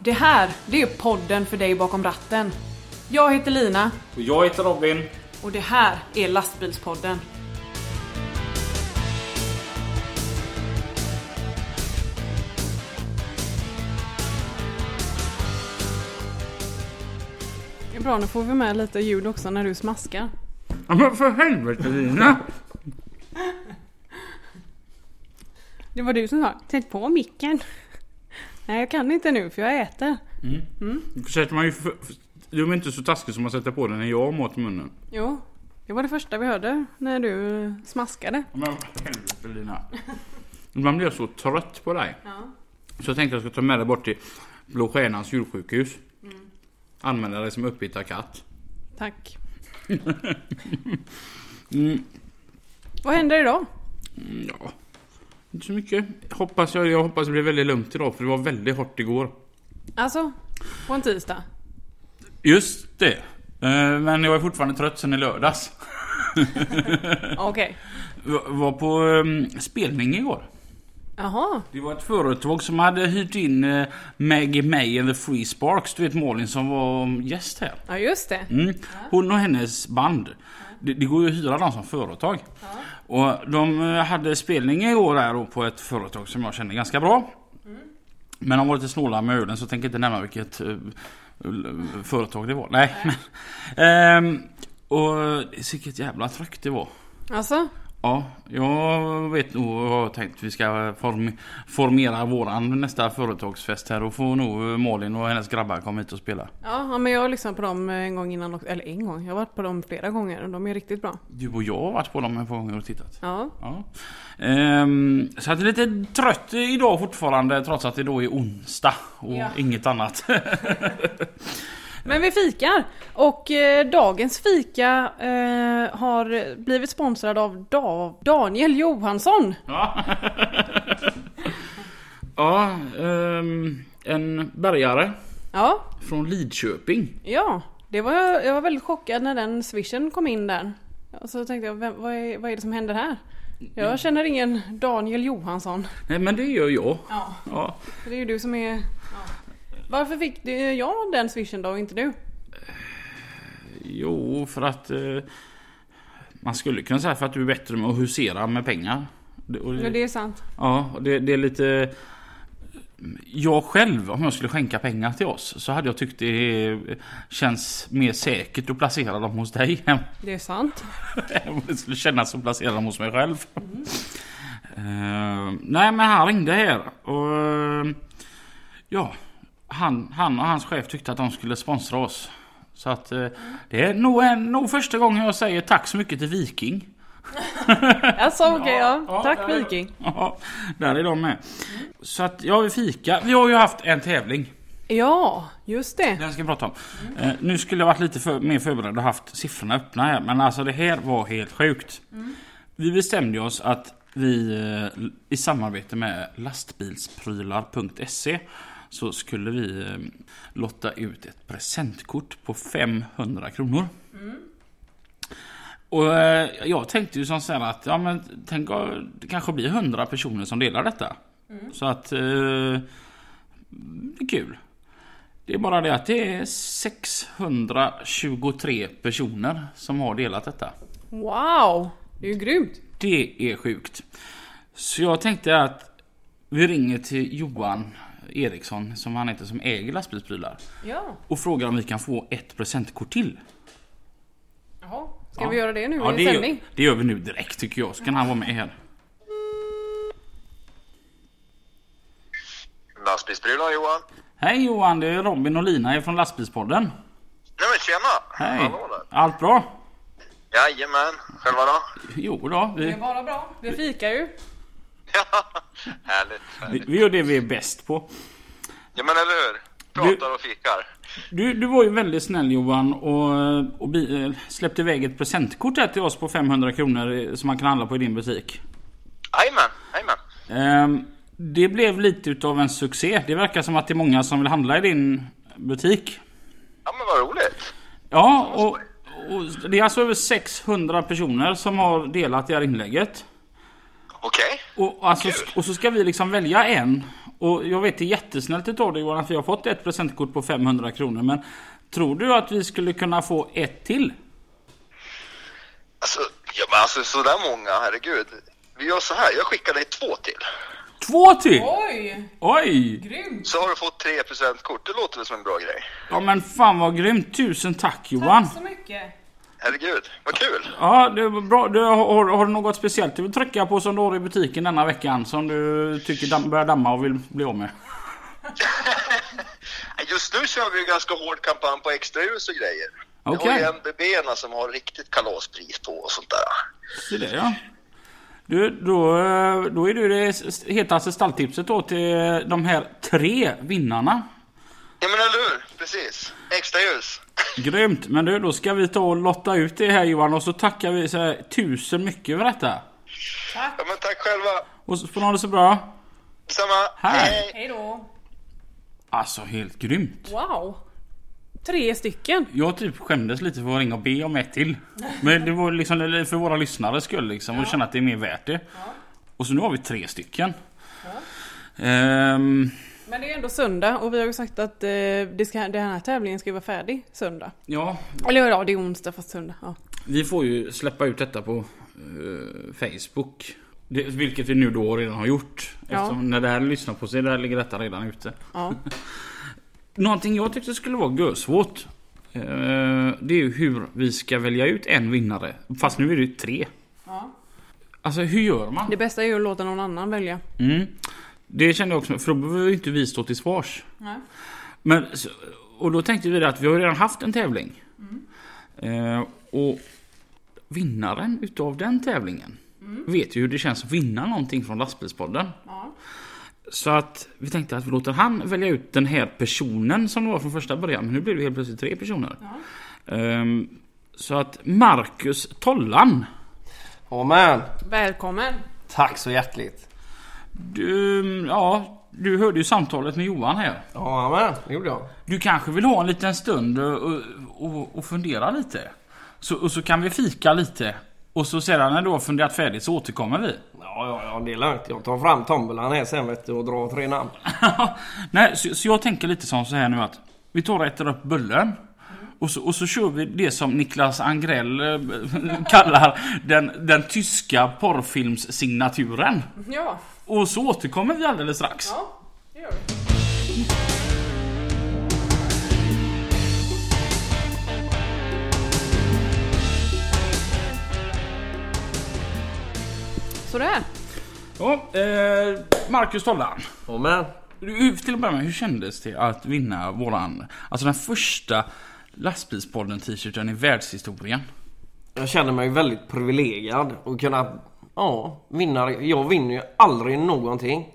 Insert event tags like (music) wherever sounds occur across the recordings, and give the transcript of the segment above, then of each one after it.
Det här, det är podden för dig bakom ratten. Jag heter Lina Och jag heter Robin. och det här är Lastbilspodden. Det är bra, nu får vi med lite ljud också när du smaskar. Ja men för helvete Lina! (laughs) Det var du som sa, sätt på micken. Nej, jag kan inte nu för jag äter. Sätter man ju för, för, du är inte så taskig som man sätter på den när jag har mat i munnen. Jo, det var det första vi hörde när du smaskade. Ja, Men helvete Lina. (laughs) Ibland blir jag så trött på dig. Så jag tänkte jag ska ta med dig bort till Blå Stjärnans djursjukhus. Använda dig som upphittad katt. Tack. (laughs) Mm, Vad händer idag? mm, ja, inte så mycket. Hoppas jag, jag hoppas det blir väldigt lugnt idag för det var väldigt hårt igår. Alltså, på en tisdag? Just det. Eh, Men jag är fortfarande trött sen i lördags. (laughs) Okej. V- Var på um, spelning igår. Jaha. Det var ett företag som hade hyrt in uh, Maggie May and the Free Sparks. Du vet Malin som var um, gäst här. Ja, just det. Mm. Hon och hennes band. Det, det går ju att hyra dem som företag. Och de eh, hade spelning igår där då på ett företag som jag känner ganska bra. Men de var lite snåla med ölen så jag tänker inte nämna vilket eh, företag det var. Nej. Men, ehm, och vilket jävla tryck det var. Alltså? Ja, jag vet nog jag har tänkt. Vi ska form, formera våran nästa företagsfest här och få nog Malin och hennes grabbar komma hit och spela. Ja, ja, men jag har lyssnat på dem en gång innan också. Eller en gång. Jag har varit på dem flera gånger och de är riktigt bra. Du och jag har varit på dem ett par gånger och tittat. Ja. Ja. Ehm, så att det är lite trött idag fortfarande trots att det då är onsdag och Ja. inget annat. (laughs) Men vi fikar! Och eh, dagens fika eh, har blivit sponsrad av da- Daniel Johansson. ja, ja ehm, en bärgare Ja, från Lidköping. ja. Det var, jag var väldigt chockad när den swishen kom in där. Och så tänkte jag, vem, vad, är, vad är det som händer här? Jag känner ingen Daniel Johansson. Nej men det gör jag. Ja. Ja. Det är ju du som är... Varför fick du, jag den swishen då och inte du? Jo, för att eh, man skulle kunna säga för att du är bättre med att husera med pengar. Det, det, Ja, det är sant. Ja, och det, det är lite... Jag själv, om jag skulle skänka pengar till oss så hade jag tyckt det känns mer säkert att placera dem hos dig Det är sant. (laughs) det skulle kännas att placera dem hos mig själv. Eh, nej, men han ringde här och... eh, ja, han, han och hans chef tyckte att de skulle sponsra oss. Så att eh, det är nog, en, nog första gången jag säger tack så mycket till Viking. (laughs) Alltså okej, ja. ja, Tack där är- Viking. Ja, där är de med. Så att, ja vi fika. Vi har ju haft en tävling. Ja, just det. Den ska vi prata om. Eh, nu skulle jag varit lite för, mer förberedd och haft siffrorna öppna här. Men alltså det här var helt sjukt. Vi bestämde oss att vi eh, i samarbete med lastbilsprylar.se så skulle vi eh, lotta ut ett presentkort på 500 kronor. Och eh, jag tänkte ju som så att ja men tänk det kanske blir 100 personer som delar detta. Så att eh, det är kul. Det är bara det att det är 623 personer som har delat detta. Wow! Det är ju grymt. Det är sjukt. Så jag tänkte att vi ringer till Johan Eriksson, som han heter, som äger lastbilsprylar. Ja. Och frågar om vi kan få ett presentkort till. Jaha. Ska Ja. vi göra det nu Ja, i det gör, sändning? det gör vi nu direkt tycker jag. Så kan han vara med här. Lastbilsprylar Johan. Hej Johan, det är Robin och Lina från Lastbilspodden. Nej men tjena! Hej! Allt bra? Jajamän, själva då? Jo då, Det är vi, bara bra. Vi fikar ju. Härligt, vi, härligt. vi gör det vi är bäst på. Ja men eller hur? Pratar och fikar. Du, du var ju väldigt snäll Johan och, och bi, eh, släppte iväg ett presentkort här till oss på 500 kronor eh, som man kan handla på i din butik. Jajamän, jajamän. Ehm, det blev lite utav en succé. Det verkar som att det är många som vill handla i din butik. Ja men vad roligt. Ja, och, och det är alltså över 600 personer som har delat det här inlägget. Okej. Och, alltså, Kul. och så ska vi liksom välja en. Och jag vet det är jättesnällt utav dig Johan att vi har fått ett presentkort på 500 kronor. Men tror du att vi skulle kunna få ett till? Alltså, ja, men alltså sådär många, herregud. Vi gör så här, jag skickar dig två till. Två till? Oj! Oj! Grymt! Så har du fått tre presentkort, det låter väl som en bra grej? Ja men fan vad grymt. Tusen tack Johan. Tack så mycket! Herregud, vad kul! Ja, det var bra. Du, har, har du något speciellt du vill trycka på som du har i butiken denna veckan? Som du tycker dam, börjar damma och vill bli av med? (laughs) Just nu kör vi ju ganska hård kampanj på extra ljus och grejer. Vi Okej. har ju MBB som har riktigt kalaspris på och sånt där. Så det ja. Du, då, då är du det hetaste stalltipset då till de här tre vinnarna. Ja men eller hur? Precis. Extra ljus. Grymt! Men du, då ska vi ta och lotta ut det här Johan och så tackar vi så här, tusen mycket för detta. Ja men tack själva. Och så får ni ha det så bra. Samma. Hej. Hej då! Alltså helt grymt. Wow! Tre stycken! Jag typ skämdes lite för att ringa och be om ett till. Men det var liksom för våra lyssnares skull liksom och känna att det är mer värt det. Och så nu har vi tre stycken. Ehm, Men det är ändå söndag och vi har ju sagt att eh, det ska, den här tävlingen ska vara färdig söndag. ja, Eller ja, det är onsdag fast söndag. Ja. vi får ju släppa ut detta på eh, Facebook. Det, vilket vi nu då redan har gjort. Ja. Eftersom när det här lyssnar på sig, där ligger detta redan ute. Ja. (laughs) Någonting jag tyckte skulle vara görsvårt. Eh, det är ju hur vi ska välja ut en vinnare. Fast nu är det ju tre. Ja. Alltså hur gör man? Det bästa är ju att låta någon annan välja. Mm. Det kände jag också, för då behöver inte vi stå till svars. Nej. Men, och då tänkte vi att vi har redan haft en tävling. Eh, och vinnaren utav den tävlingen vet ju hur det känns att vinna någonting från lastbilspodden. Ja. Så att vi tänkte att vi låter han välja ut den här personen som det var från första början. Men nu blir det helt plötsligt tre personer. Ehm, så att Marcus Tollan. Amen. Välkommen! Tack så hjärtligt. Du, ja, du hörde ju samtalet med Johan här. Amen, det gjorde jag. Du kanske vill ha en liten stund och, och, och fundera lite? Så, och så kan vi fika lite. Och så sedan när du har funderat färdigt så återkommer vi. Ja, ja, ja, det är lugnt. Jag tar fram tombolan här sen vet du och drar tre namn. (laughs) Nej, så, så jag tänker lite som så här nu att vi tar och äter upp bullen. Och så, och så kör vi det som Niklas Angrell eh, (laughs) kallar den, den tyska porrfilmssignaturen. Ja, Och så återkommer vi alldeles strax. ja det gör vi. Sådär. Ja, eh, Marcus Tollan. Amen. Du, Till att börja med, hur kändes det att vinna våran, alltså den första lastbilspodden t-shirten i världshistorien? Jag känner mig väldigt privilegierad och kunna, ja, vinna. Jag vinner ju aldrig någonting.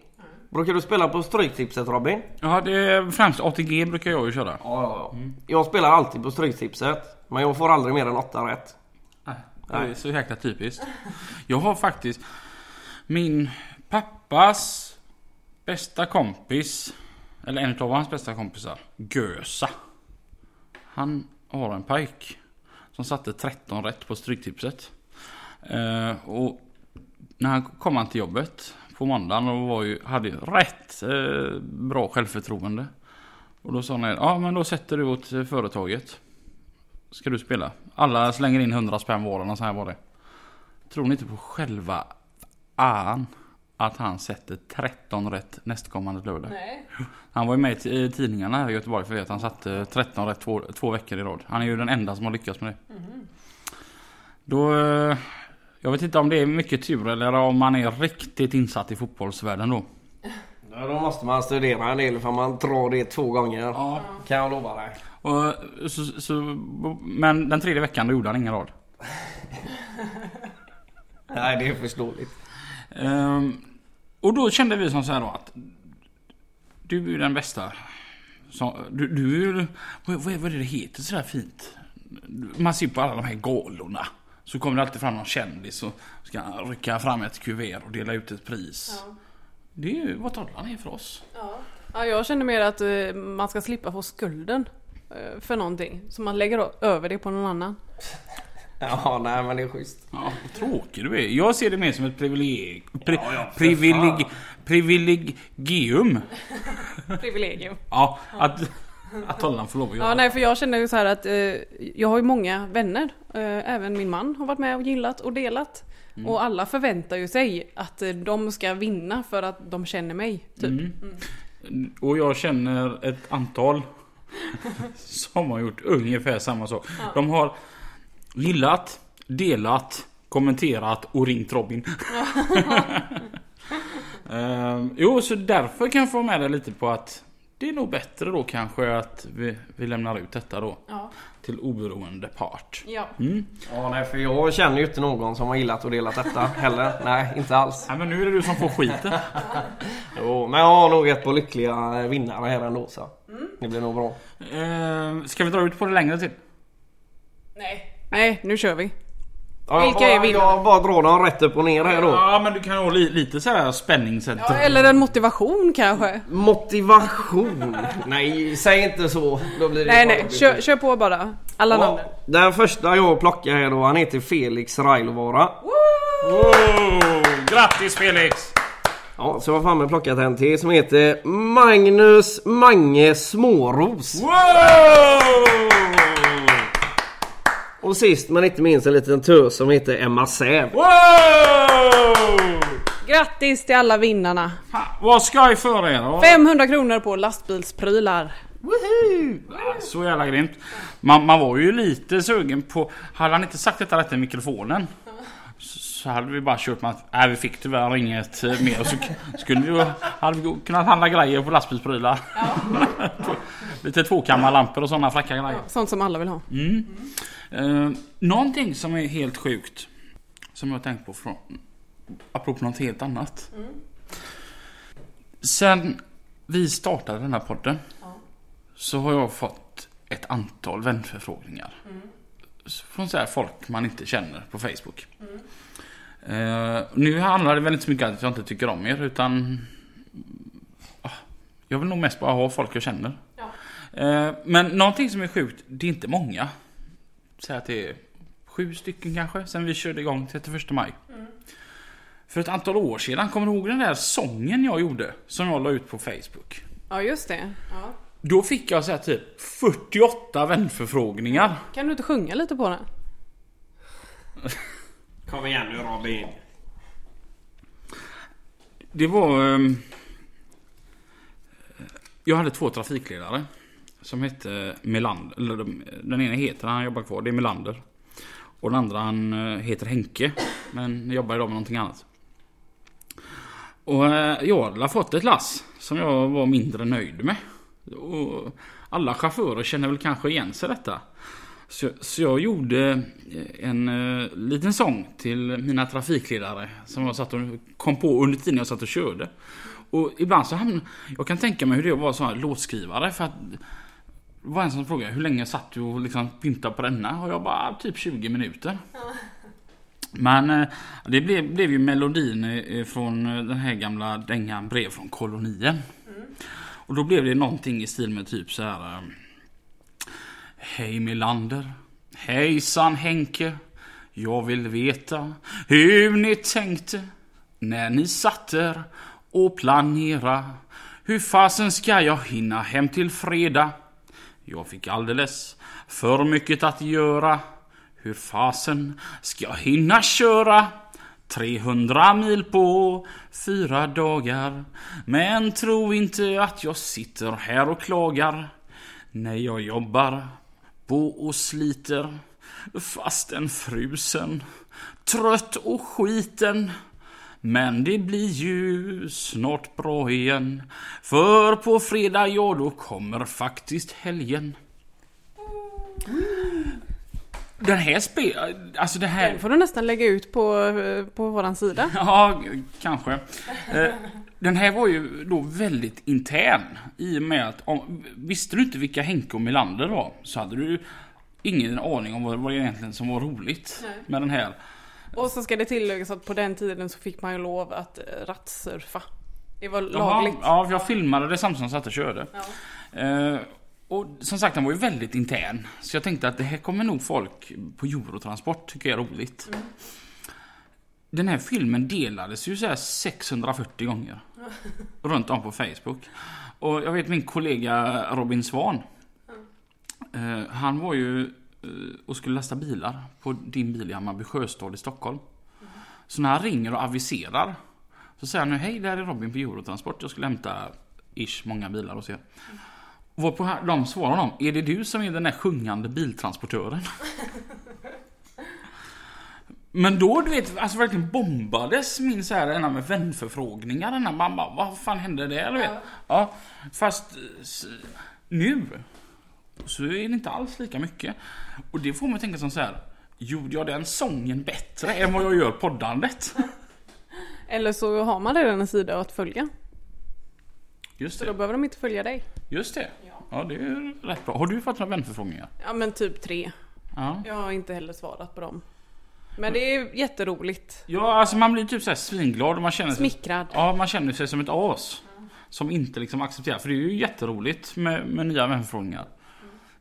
Brukar du spela på Stryktipset Robin? Ja, det är främst ATG brukar jag ju köra. Ja, ja, ja. Jag spelar alltid på Stryktipset. Men jag får aldrig mer än åtta rätt. Nej, det är så jäkla typiskt. Jag har faktiskt min pappas bästa kompis, eller en av hans bästa kompisar, Gösa. Han har en pojk som satte 13 rätt på Stryktipset. Eh, och när han kom han till jobbet på måndagen och var ju, hade ju rätt eh, bra självförtroende. Och då sa han, ja men då sätter du åt eh, företaget. Ska du spela? Alla slänger in 100 spänn var och så här var det. Tror ni inte på själva an att han sätter 13 rätt nästkommande lördag? Nej. Han var ju med i tidningarna här i Göteborg för att han satte 13 rätt två, två veckor i rad. Han är ju den enda som har lyckats med det. Då... Jag vet inte om det är mycket tur eller om man är riktigt insatt i fotbollsvärlden då. Ja, då måste man studera en del för man drar det två gånger. Ja. Kan jag lova dig. Och, så, så, men den tredje veckan då gjorde han ingen rad. (laughs) Nej, det är förståeligt. Ehm, och då kände vi som så här då att du är den bästa. Så, du, du vad, vad är det det heter sådär fint? Man ser på alla de här galorna. Så kommer det alltid fram någon kändis och ska rycka fram ett kuvert och dela ut ett pris. Det är ju vad Tollan är för oss. Ja, jag känner mer att eh, man ska slippa få skulden eh, för någonting. Så man lägger över det på någon annan. (laughs) Ja, nej men det är schysst. Ja, vad tråkig du är. Jag ser det mer som ett privileg... Pri, Ja, ja, privileg, privilegium. (laughs) Privilegium. Ja, att, att Holland får lov att göra. Ja, nej, för jag känner ju så här att eh, jag har ju många vänner. Eh, även min man har varit med och gillat och delat. Mm. Och alla förväntar ju sig att eh, de ska vinna för att de känner mig. Typ. Mm. Och jag känner ett antal (laughs) som har gjort ungefär samma sak. De har gillat, delat, kommenterat och ringt Robin. (laughs) Ehm, jo, så därför kan jag få med dig lite på att det är nog bättre då kanske att vi, vi lämnar ut detta då Ja. till oberoende part. ja. Mm. Ja, nej för jag känner ju inte någon som har gillat och delat detta heller. (laughs) Nej, inte alls. Nej, men nu är det du som får skiten. (laughs) Jo, men jag har nog ett par lyckliga vinnare här ändå så. Det blir nog bra. Ehm, ska vi dra ut på det längre till? Nej. Nej, nu kör vi. Ja, Vilka jag, är bara- vinnare? Jag bara drar dem rätt upp och ner här då. Ja, men du kan ha li, lite så här spänning. Så Ja, eller en motivation kanske. Motivation. Nej, säg inte så. Då blir det Nej, nej. Kör, kör på bara. Alla Ja, namnen. den första jag plockar här då, han heter Felix Railovara. Grattis Felix! Ja, så jag har framme plockat en till som heter Magnus Mange Småros. Wow! Och sist men inte minst en liten tös som heter Emma Säv. Wow! Grattis till alla vinnarna. Fan, Vad ska jag för er då? 500 kronor på lastbilsprylar. Så jävla grymt. Man, man var ju lite sugen på... Hade han inte sagt detta rätt i mikrofonen så så hade vi bara kört med att nej, vi fick tyvärr inget eh, mer. Och så skulle vi, hade vi kunnat handla grejer på lastbilsprylar. (laughs) lite tvåkammarlampor och sådana fräcka grejer. Sånt som alla vill ha. Uh, någonting som är helt sjukt. Som jag har tänkt på från... Apropå något helt annat. Sen vi startade den här podden. Så har jag fått ett antal vänförfrågningar. Från så här folk man inte känner på Facebook. Eh, nu handlar det väl inte så mycket om att jag inte tycker om er utan... ah, Jag vill nog mest bara ha folk jag känner. Eh, men någonting som är sjukt, det är inte många. Säg att det är sju stycken kanske, sen vi körde igång 31 maj. För ett antal år sedan, kommer du ihåg den där sången jag gjorde? Som jag la ut på Facebook. Ja, just det. Ja. Då fick jag så typ 48 vänförfrågningar. Kan du inte sjunga lite på den? (laughs) Kom igen nu Robin. Det var... ehm, jag hade två trafikledare. Som hette Melander. Eller den ena heter han jobbar kvar, det är Melander. Och den andra han eh, heter Henke. Men jobbar idag med någonting annat. Och eh, jag hade fått ett lass som jag var mindre nöjd med. Och alla chaufförer känner väl kanske igen sig i detta. Så, så jag gjorde eh, en uh, liten sång till mina trafikledare som jag satt och kom på under tiden jag satt och körde. Och ibland så hamnade... Jag kan tänka mig hur det var att vara låtskrivare för att... Det var en som frågade hur länge satt du och liksom pyntade på denna? Och jag bara typ 20 minuter. Men eh, det blev, blev ju melodin eh, från eh, den här gamla dängan Brev från kolonien. Och då blev det någonting i stil med typ så här. Hej Melander. Hejsan Henke. Jag vill veta hur ni tänkte när ni satt er och planera. Hur fasen ska jag hinna hem till fredag? Jag fick alldeles för mycket att göra. Hur fasen ska jag hinna köra? 300 mil på fyra dagar. Men tro inte att jag sitter här och klagar. När jag jobbar på och sliter. Fast en frusen. Trött och skiten. Men det blir ju snart bra igen. För på fredag, ja då kommer faktiskt helgen. Den här spel... Alltså det här... Den får du nästan lägga ut på, eh, på våran sida. (laughs) Ja, kanske. Eh, Den här var ju då väldigt intern. I och med att om, visste du inte vilka Henke och Melander var så hade du ingen aning om vad, vad det egentligen som var roligt Nej. med den här. Och så ska det tilläggas att på den tiden så fick man ju lov att eh, rattsurfa. Det var Jaha, lagligt. Ja, för jag filmade det samtidigt som jag satt och körde. Ja. Eh, Och som sagt, den var ju väldigt intern. Så jag tänkte att det här kommer nog folk på Eurotransport tycker jag är roligt. Den här filmen delades ju så här 640 gånger. (laughs) Runt om på Facebook. Och jag vet min kollega Robin Svan. Eh, han var ju och skulle lasta bilar på din bil i Hammarby Sjöstad i Stockholm. Så när han ringer och aviserar så säger han nu hej det här är Robin på Eurotransport. Jag skulle hämta ish många bilar hos er. Varpå han- de svarar honom, är det du som är den där sjungande biltransportören? (laughs) Men då du vet, alltså verkligen bombades min så här ena med vänförfrågningar. Den här, man bara, vad fan hände där? Du vet? Ja, fast eh, nu så är det inte alls lika mycket. Och det får mig att tänka som så här. Gjorde jag den sången bättre än vad jag gör poddandet? (laughs) Eller så har man redan en sida att följa. Just Så då det. behöver de inte följa dig. Just det. Ja, det är rätt bra. Har du fått några vänförfrågningar? Ja men typ tre. Ja. Jag har inte heller svarat på dem. Men det är jätteroligt. Ja, alltså man blir typ så här svinglad och man känner sig... Smickrad. Ja, man känner sig som ett as. Som inte liksom accepterar. För det är ju jätteroligt med, med nya vänförfrågningar.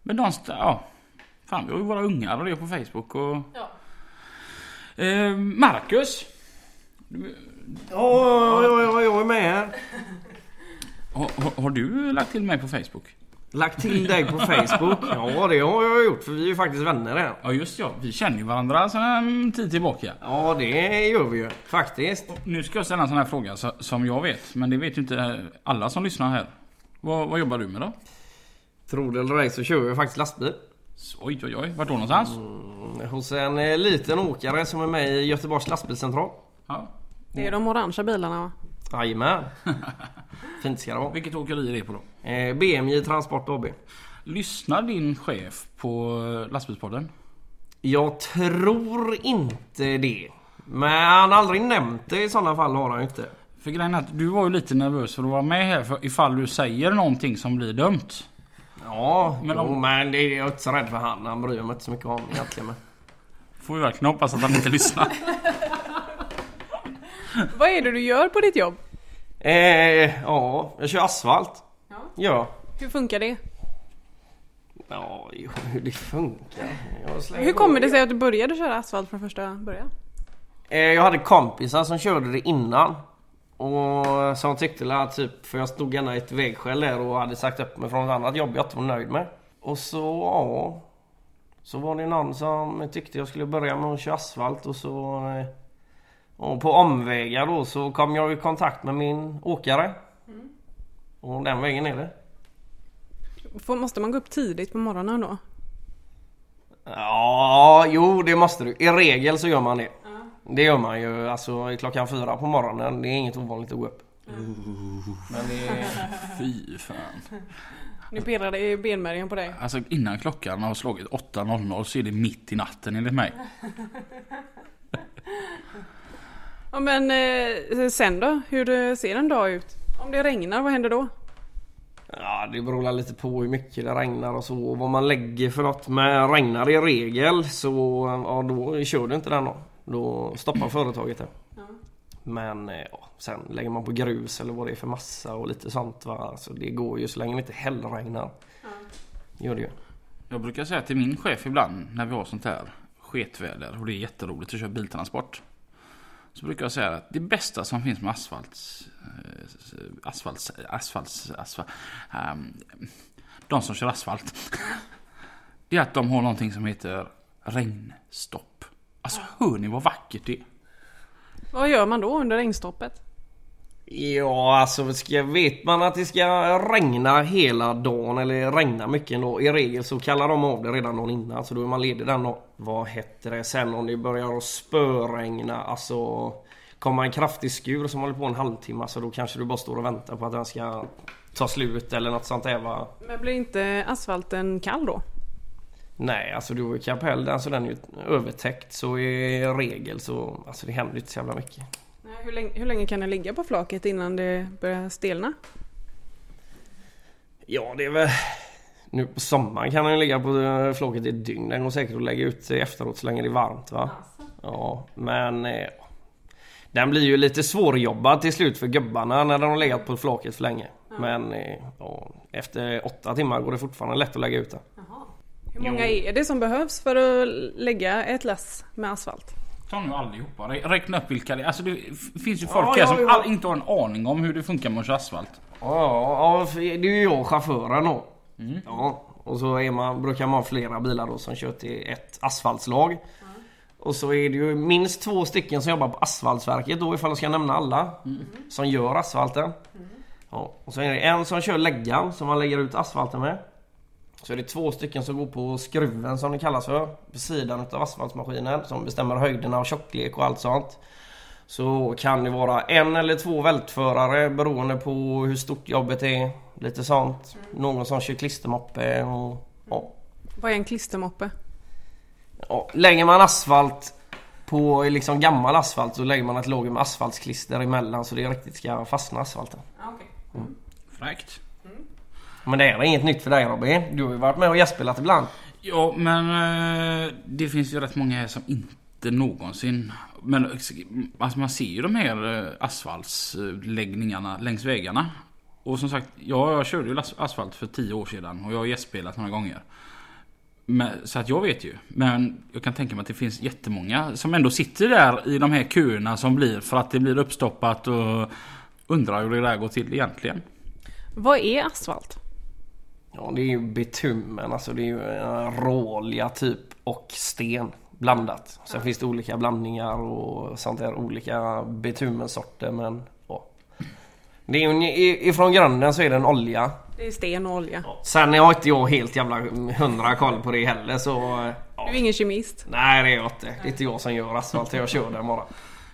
Men st- Ja. Fan, vi har ju våra ungar och det på Facebook och... Ja. Eh, Marcus. Ja, ja, ja, jag är med här. Har, har, har du lagt till mig på Facebook? Lagt till dig på Facebook? Ja, det har jag gjort för vi är ju faktiskt vänner här. Ja, just ja. Vi känner ju varandra sedan en tid tillbaka. Ja, det gör vi ju faktiskt. Nu ska jag ställa en sån här fråga som jag vet. Men det vet ju inte alla som lyssnar här. Vad, vad jobbar du med då? Tror det eller ej så kör jag faktiskt lastbil. Oj, oj, oj. Vart då någonstans? Hos en eh, liten åkare som är med i Göteborgs lastbilscentral. Ja. Det är de orangea bilarna va? Jajamän. (laughs) Fint ska det vara. Vilket åkeri är det på då? Eh, BMJ Transport AB. Lyssnar din chef på eh, lastbilspodden? Jag tror inte det. Men han har aldrig nämnt det i sådana fall har han ju inte. För grejen är att du var ju lite nervös för att vara med här för ifall du säger någonting som blir dumt. Ja, Men om- jo, men det är jag inte så rädd för han. Han bryr mig inte så mycket om egentligen. Men. Får vi verkligen hoppas att han inte lyssnar. (laughs) Vad är det du gör på ditt jobb? Eh, ja, jag kör asfalt. Ja. Ja. Hur funkar det? Ja, jo, hur det funkar. Hur kommer det sig att du började köra asfalt från första början? Eh, Jag hade kompisar som körde det innan. Och som tyckte att typ, för jag stod gärna i ett vägskäl där och hade sagt upp mig från ett annat jobb jag inte var nöjd med. Och så, ja. Så var det någon som tyckte jag skulle börja med att köra asfalt och så... eh, Och på omvägar då så kom jag i kontakt med min åkare. Och den vägen är det. Får, måste man gå upp tidigt på morgonen då? Ja, jo det måste du. I regel så gör man det. Det gör man ju alltså klockan fyra på morgonen. Det är inget ovanligt att gå upp. Men det är... Fy fan. Nu pirrar det i benmärgen på dig. Alltså innan klockan har slagit 8.00 så är det mitt i natten enligt mig. Ja men eh, sen då? Hur ser en dag ut? Om det regnar, vad händer då? Ja, det beror lite på hur mycket det regnar och så och vad man lägger för något. Men regnar i regel så ja, då kör du inte den då. Då stoppar företaget det. Men eh, ja, sen lägger man på grus eller vad det är för massa och lite sånt va. Alltså, det går ju så länge det inte hällregnar. Gör det ju. Jag brukar säga till min chef ibland när vi har sånt här sketväder och det är jätteroligt att köra biltransport. Så brukar jag säga att det bästa som finns med asfalt, eh, asfalt, asfalt, asfalt, ehm, de som kör asfalt. (laughs) Det är att de har någonting som heter regnstopp. Alltså hör ni vad vackert det är? Vad gör man då under regnstoppet? Ja, alltså ska, vet man att det ska regna hela dagen eller regna mycket ändå. I regel så kallar de av det redan dagen innan så då är man ledig den dagen. Vad heter det sen om det börjar att spöregna? Alltså kommer en kraftig skur som håller på en halvtimme så då kanske du bara står och väntar på att den ska ta slut eller något sånt där va. Men blir inte asfalten kall då? Nej, alltså du har ju kapell den så den är ju övertäckt så i regel så alltså det händer inte så jävla mycket. Hur, länge, hur länge kan den ligga på flaket innan det börjar stelna? Ja, det är väl... Nu på sommaren kan den ligga på eh, flaket i ett dygn. Den går säkert att lägga ut efteråt så länge det är varmt va? Ja, men... eh, Den blir ju lite svårjobbad till slut för gubbarna när de har legat på flaket för länge. Men eh, ja, efter åtta timmar går det fortfarande lätt att lägga ut den. Hur många är det som behövs för att lägga ett lass med asfalt? Ta nu allihopa. Räkna upp vilka det är. Alltså det finns ju folk Ja, här ja, som ja. all, inte har en aning om hur det funkar med att köra asfalt. Ja, det är ju jag chauffören då. Ja, och så är man, brukar man ha flera bilar då som kör till ett asfaltslag. Och så är det ju minst två stycken som jobbar på asfaltverket då ifall jag ska nämna alla. Som gör asfalten. Ja, och så är det en som kör läggan som man lägger ut asfalten med. Så är det två stycken som går på skruven som det kallas för. På sidan av asfaltmaskinen som bestämmer höjderna och tjocklek och allt sånt. Så kan det vara en eller två vältförare beroende på hur stort jobbet är. Lite sånt. Någon som kör klistermoppe och... Ja. Vad är en klistermoppe? Ja, lägger man asfalt på liksom gammal asfalt så lägger man ett lager med asfaltsklister emellan så det riktigt ska fastna asfalten. Fräckt. Men det är inget nytt för dig Robin. Du har ju varit med och gästspelat ibland. Ja men eh, det finns ju rätt många här som inte någonsin... Men alltså man ser ju de här eh, asfaltsläggningarna längs vägarna. Och som sagt, ja, jag körde ju asfalt för tio år sedan och jag har gästspelat några gånger. Men, så att jag vet ju. Men jag kan tänka mig att det finns jättemånga som ändå sitter där i de här köerna som blir för att det blir uppstoppat och undrar hur det där går till egentligen. Vad är asfalt? Ja, det är ju bitumen. Alltså det är ju en råolja typ och sten blandat. Sen finns det olika blandningar och sånt där. Olika bitumensorter men ja. Det är ju, ifrån grunden så är det en olja. Det är sten och olja. Sen har inte jag helt jävla hundra koll på det heller så... Ja. Du är ingen kemist. Nej det är jag inte. Det är inte jag som gör asfalt. Jag kör den bara.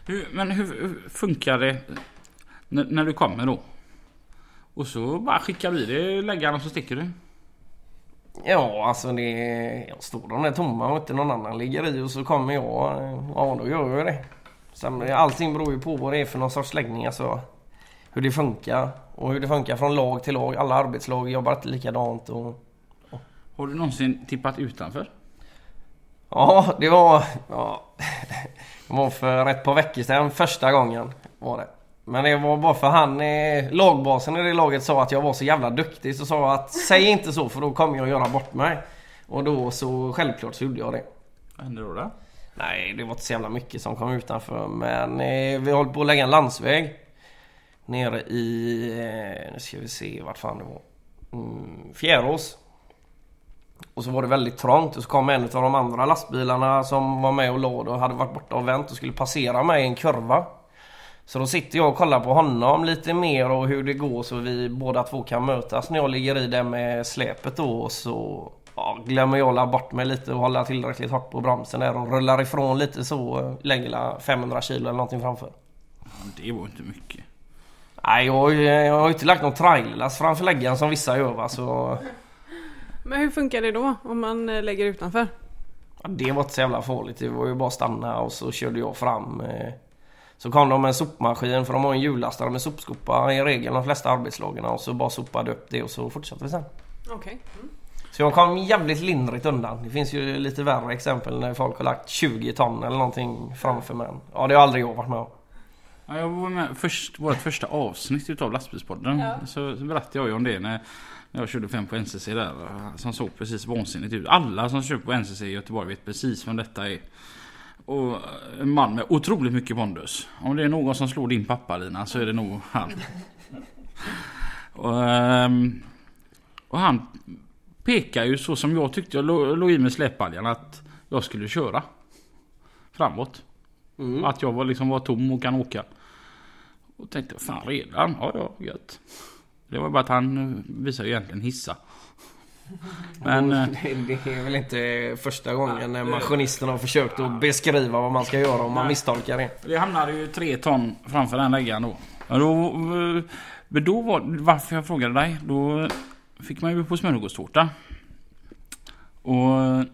Hur, men hur, funkar det när du kommer då? Och så bara skickar vi det läggaren och så sticker du? Ja alltså det... Jag står de där tomma och inte någon annan ligger i och så kommer jag. Ja då gör jag det. Sen, allting beror ju på vad det är för någon sorts läggning alltså. Hur det funkar. Och hur det funkar från lag till lag. Alla arbetslag jobbar inte likadant. Och, Har du någonsin tippat utanför? ja det var... Ja, (laughs) det var för ett par veckor sedan första gången. Var det. Men det var bara för han, eh, lagbasen i det laget sa att jag var så jävla duktig. Så sa att säg inte så för då kommer jag göra bort mig. Och då så självklart så gjorde jag det. Vad hände då? då? Nej, det var inte så jävla mycket som kom utanför. Men eh, vi håller på att lägga en landsväg. Nere i... Eh, nu ska vi se vart fan det var. Mm, Fjärås. Och så var det väldigt trångt och så kom en av de andra lastbilarna som var med och låg och hade varit borta och vänt och skulle passera mig i en kurva. Så då sitter jag och kollar på honom lite mer och hur det går så vi båda två kan mötas när jag ligger i det med släpet då och så ja, glömmer jag la bort mig lite och hålla tillräckligt hårt på bromsen där och rullar ifrån lite så eh, lägger la 500 kilo eller någonting framför. Ja, Det var inte mycket. Nej jag, har ju- jag har ju inte lagt någon trailerlast framför läggaren som vissa gör va så Men hur funkar det då om man eh, lägger utanför? ja, det var inte så jävla farligt. Det var ju bara att stanna och så körde jag fram. Så kom de med en sopmaskin för de har en hjullastare med sopskopa i regel de flesta arbetslagen och så bara sopade upp det och så fortsatte vi sen. Okej. Så jag kom jävligt lindrigt undan. Det finns ju lite värre exempel när folk har lagt 20 ton eller någonting framför mig. Ja det har aldrig jag varit med om. Ja, jag var med först, vårt första avsnitt utav lastbilspodden. Så, så berättade jag ju om det när, när jag körde fem på NCC där. Som såg precis vansinnigt ut. Alla som kör på NCC i Göteborg vet precis vem detta är. Och en man med otroligt mycket pondus. Om det är någon som slår din pappa Lina så är det nog han. (laughs) Och, ehm, och han pekar ju så som jag tyckte jag lå- låg i med släpbaljan att jag skulle köra. Framåt. Att jag var liksom var tom och kan åka. Och tänkte fan redan? Ja ja gött. Det var bara att han eh, visade ju egentligen hissa. (laughs) Men eh, (laughs) Det, det är väl inte första gången när maskinisten har försökt att beskriva vad man ska göra om man misstolkar det. det hamnade ju tre ton framför den läggaren då. Då men då var varför jag frågade dig. Då fick man ju på smörgåstårta. Och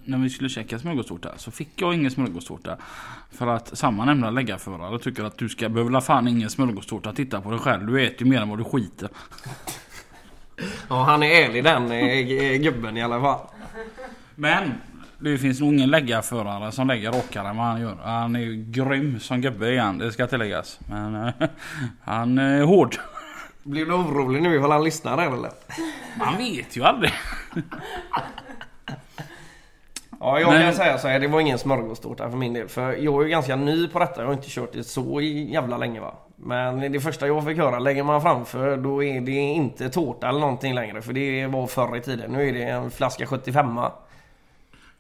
när vi skulle käka smörgåstårta så fick jag ingen smörgåstårta. För att samma nämnda läggarförare tycker att du ska behöva fan ingen smörgåstårta. Titta på dig själv. Du äter ju mer än vad du skiter. (laughs) Ja han är ärlig den eh, gubben i alla fall. Men Det finns nog ingen läggarförare som lägger rakare än vad han gör. Han är ju grym som gubbe igen, det ska tilläggas. Men eh, han är hård. Blir du orolig nu ifall han lyssnar här eller? Man vet ju aldrig. Ja, jag Men- kan säga så här, det var ingen smörgåstårta för min del. För jag är ju ganska ny på detta, jag har inte kört det så jävla länge va. Men det första jag fick höra, lägger man framför då är det inte tårta eller någonting längre. För det var förr i tiden. Nu är det en flaska 75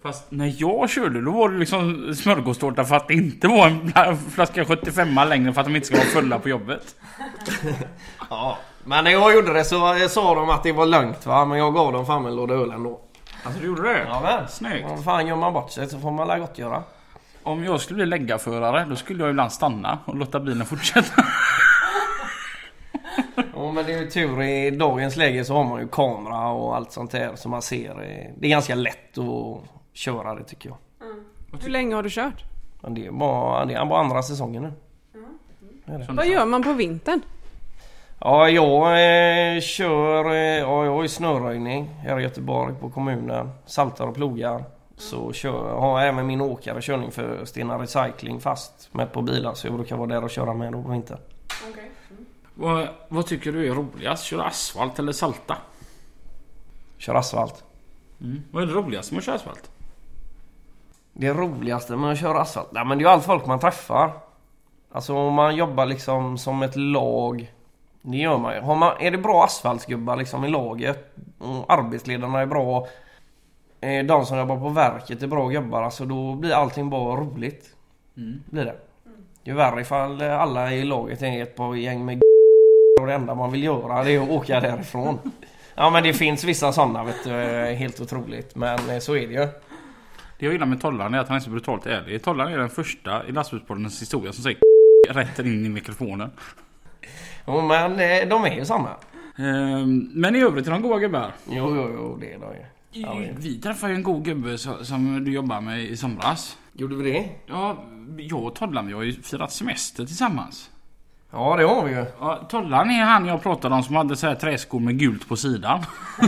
Fast när jag körde då var det liksom smörgåstårta för att det inte var en fla- flaska 75 längre för att de inte ska vara fulla på jobbet. (laughs) Ja. Men när jag gjorde det så sa de att det var lugnt va. Men jag gav dem fan en låda öl ändå. Alltså du gjorde det? Ja men. Snyggt. Vad fan gör man bort sig så får man la gott göra. Om jag skulle bli läggarförare då skulle jag ibland stanna och låta bilen fortsätta. (laughs) Ja men det är ju tur i dagens läge så har man ju kamera och allt sånt där så man ser. Det är ganska lätt att köra det tycker jag. Hur länge har du kört? Men det är bara, det är bara andra säsongen nu. Vad gör man på vintern? Ja jag eh, kör, eh, ja, jag har ju snöröjning här i Göteborg på kommunen. Saltar och plogar. Så kör, har jag även min åkare körning för Stena Recycling fast med på bilar så jag brukar vara där och köra med då på vintern. vad, vad tycker du är roligast? Köra asfalt eller salta? Kör asfalt. Mm. Vad är det roligaste med att köra asfalt? Det roligaste med att köra asfalt? Nej men det är ju allt folk man träffar. Alltså om man jobbar liksom som ett lag. Det gör man ju. Har man, är det bra asfaltsgubbar liksom i laget. Och arbetsledarna är bra. Eh, De som jobbar på verket är bra gubbar. Alltså då blir allting bara roligt. Blir det. Det är värre ifall alla i laget är ett par gäng med och det enda man vill göra det är att åka därifrån. Ja men det finns vissa sådana vet du. eh, Helt otroligt. Men eh, så är det ju. Det jag gillar med Tollan är att han är så brutalt ärlig. Tollan är den första i lastbilspoddens historia som säger (laughs) rätt in i mikrofonen. Jo men de är ju samma. Ehm, Men i övrigt är de goa gubbar. Jo, jo, jo, det är de ju. Men- Vi träffade ju en god gubbe som du jobbar med i somras. Gjorde vi det? Ja, jag och Tollan vi har ju firat semester tillsammans. Ja, det har vi ju. Ja, Tollan är han jag pratade om som hade så här träskor med gult på sidan. (laughs)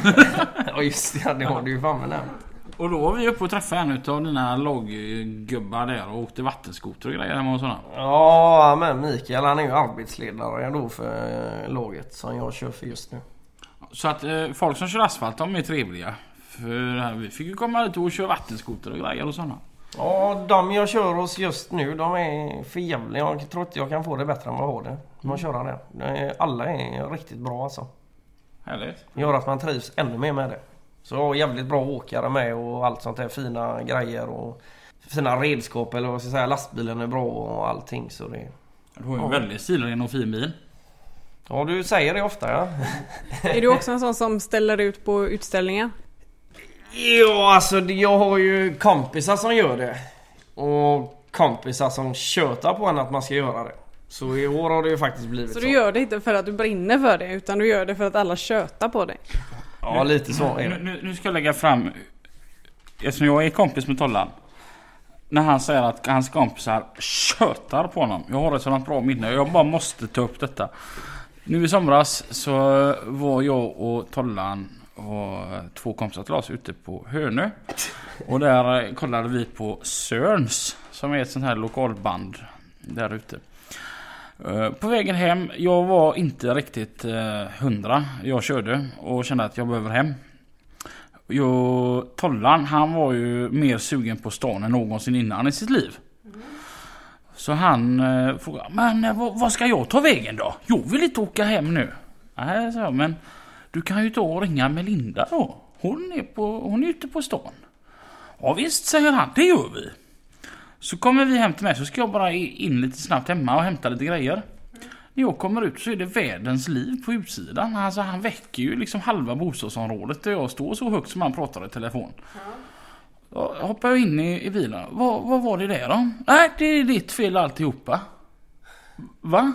Ja, just det. Det har du ju fan med. Och då var vi uppe och träffade en utav dina laggubbar där och åkte vattenskoter och grejer hemma och sådana. Ja, men Mikael han är ju arbetsledare då för eh, laget som jag kör för just nu. Så att eh, folk som kör asfalt de är trevliga. För vi fick ju komma ut och köra vattenskoter och grejer och sådana. Ja, de jag kör hos just nu de är för jävliga. Jag tror inte jag kan få det bättre än vad jag har det. Man köra det. Alla är riktigt bra alltså. Härligt. Det gör att man trivs ännu mer med det. Så jag har jävligt bra åkare med och allt sånt där fina grejer och fina redskap eller vad ska jag säga. Lastbilen är bra och allting så det... Du har ju en väldigt stilren och fin bil. Ja, du säger det ofta ja. (laughs) Är du också en sån som ställer ut på utställningar? Ja, alltså jag har ju kompisar som gör det. Och kompisar som tjötar på en att man ska göra det. Så i år har det ju faktiskt blivit så. Så du gör det inte för att du brinner för det utan du gör det för att alla tjötar på dig? Ja, lite så är Nu, det. nu, nu ska jag lägga fram... Eftersom jag är kompis med Tollan. När han säger att hans kompisar tjötar på honom. Jag har ett sådant bra minne. Jag bara måste ta upp detta. Nu i somras så var jag och Tollan och två kompisar till oss ute på Hönö. Och där eh, kollade vi på Sörns. Som är ett sånt här lokalband där ute. Eh, på vägen hem, jag var inte riktigt eh, hundra. Jag körde och kände att jag behöver hem. Jag, Tollan, han var ju mer sugen på stan än någonsin innan i sitt liv. Så han eh, frågade, men vad, vad ska jag ta vägen då? Jag vill inte åka hem nu. Nej, sa jag, men du kan ju ta och ringa Melinda då. Hon är, på, hon är ute på stan. Ja visst, säger han, det gör vi. Så kommer vi hem till mig så ska jag bara in lite snabbt hemma och hämta lite grejer. När jag kommer ut så är det världens liv på utsidan. Alltså han väcker ju liksom halva bostadsområdet där jag står så högt som han pratar i telefon. Då hoppar jag in i, i bilen. Vad, vad var det där då? Nej, det är ditt fel alltihopa. Va?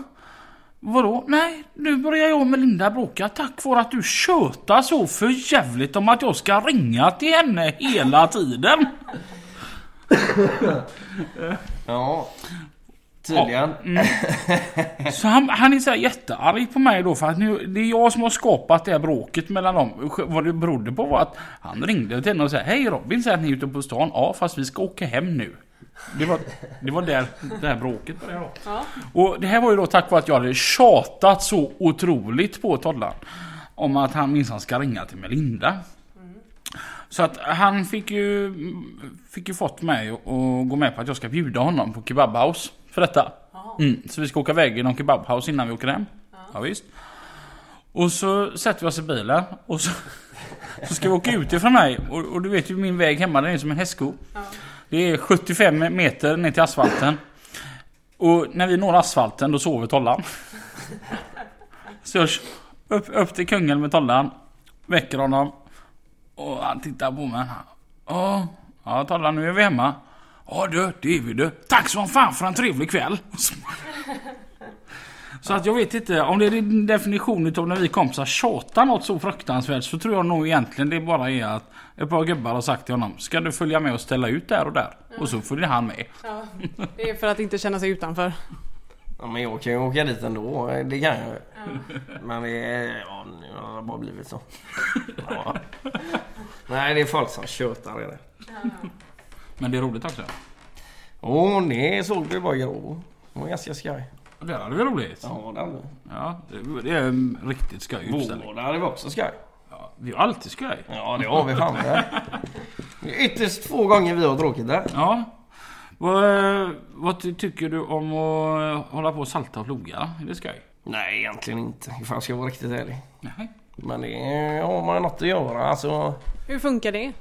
Vadå? Nej, nu börjar jag med Linda bråka tack vare att du tjötar så för jävligt om att jag ska ringa till henne hela tiden. Ja. Tydligen. Så han, han är så här jättearg på mig då för att nu, det är jag som har skapat det här bråket mellan dem. Vad det berodde på var att han ringde till henne och sa Hej Robin, säger att ni är ute på stan. Ja, fast vi ska åka hem nu. Det var, det var där det här bråket började. Ja. Och det här var ju då tack vare att jag hade tjatat så otroligt på Tollan. Om att han minsann ska ringa till Melinda. Så att han fick ju, fick ju fått mig att gå med på att jag ska bjuda honom på kebabhouse för detta. Mm, så vi ska åka iväg i någon kebabhouse innan vi åker hem. Ja. visst. Och så sätter vi oss i bilen och så, så ska vi åka ut ifrån mig. Och, och du vet ju min väg hemma den är som en hästsko. Det är 75 meter ner till asfalten. Och när vi når asfalten då sover Tollan. Så jag kör upp, upp till kungen med Tollan. Väcker honom. Och han tittar på mig. Ja, ja Tollan nu är vi hemma. Ja du, det är vi du. Tack som fan för en trevlig kväll. Så att jag vet inte, om det är din definition utav när vi kompisar tjatar något så fruktansvärt så tror jag nog egentligen det bara är att ett par gubbar har sagt till honom Ska du följa med och ställa ut där och där? Och så följer han med. Ja. Det är för att inte känna sig utanför. Ja, men jag kan ju åka dit ändå. Det kan jag ju. Men det är... Ja, nu har det bara blivit så. Ja. Nej, det är folk som tjötar i det. Men det är roligt också. Och det såg vi bara igår. Det var ganska skoj. Det hade vi roligt. Ja, det hade vi. Ja, det, det är en riktigt skoj utställning. Vårgårda hade vi också skoj. Ja, vi har alltid skoj. Ja, det har vi fan det. Det är ytterst två gånger vi har tråkigt där. Ja. Vad, vad ty- tycker du om att hålla på och salta och ploga? Är det skoj? Nej, egentligen inte. Ifall jag ska vara riktigt ärlig. Nej. Men det har man något att göra. Alltså Hur funkar det?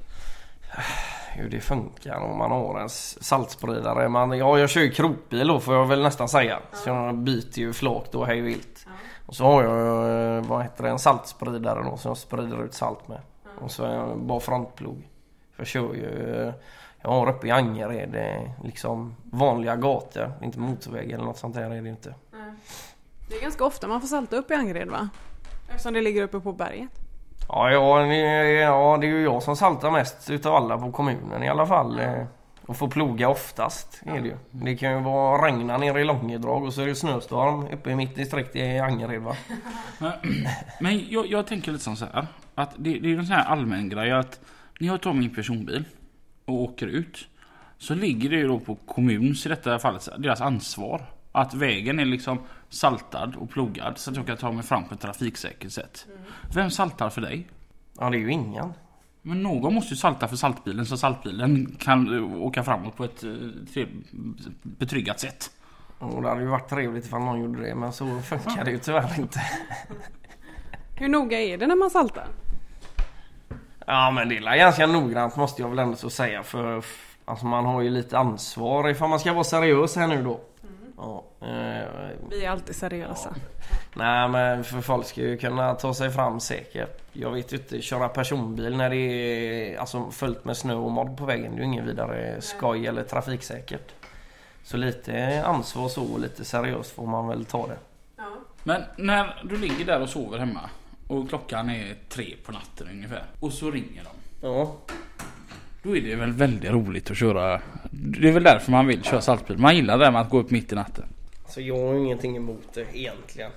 Hur det funkar om man har en saltspridare. Man, ja, jag kör ju krokbil då får jag väl nästan säga. Så jag byter ju flak då hej vilt. Och så har jag eh, vad heter det, en saltspridare då som jag sprider ut salt med. Och så är jag bara frontplog. För jag kör ju, eh, jag har uppe i Angered eh, liksom vanliga gator. Inte motorväg eller något sånt där är det inte. Det är ganska ofta man får salta upp i Angered va? Eftersom det ligger uppe på berget. Ja, ja, det- ja, det är ju jag som saltar mest utav alla på kommunen i alla fall. Eh, och får ploga oftast är det ju. Det kan ju vara regna nere i Långedrag och så är det snöstorm uppe i mitt distrikt i Angered va. Men jag, jag tänker lite som så här. Att det, det är en sån här allmän grej att när jag tar min personbil och åker ut. Så ligger det ju då på kommuns i detta fallet deras ansvar. Att vägen är liksom saltad och plogad så att jag kan ta mig fram på ett trafiksäkert sätt. Vem saltar för dig? Ja, det är ju ingen. Men någon måste ju salta för saltbilen så saltbilen kan eh, åka framåt på ett eh, betryggat sätt. Och det hade ju varit trevligt ifall någon gjorde det men så funkar det ju tyvärr inte. Hur noga är det när man saltar? Ja men det är ganska noggrant måste jag väl ändå så säga för alltså man har ju lite ansvar ifall man ska vara seriös här nu då. Ja, eh, Vi är alltid seriösa. Nej men för folk ska ju kunna ta sig fram säkert. Jag vet ju inte, köra personbil när det är alltså, fullt med snö och modd på vägen. Det är ju ingen vidare skoj eller trafiksäkert. Så lite ansvar så och lite seriöst får man väl ta det. Men när du ligger där och sover hemma och klockan är tre på natten ungefär och så ringer de. Ja. Då är det väl väldigt roligt att köra. Det är väl därför man vill köra saltbil. Man gillar det här med att gå upp mitt i natten. Så jag har ingenting emot det egentligen.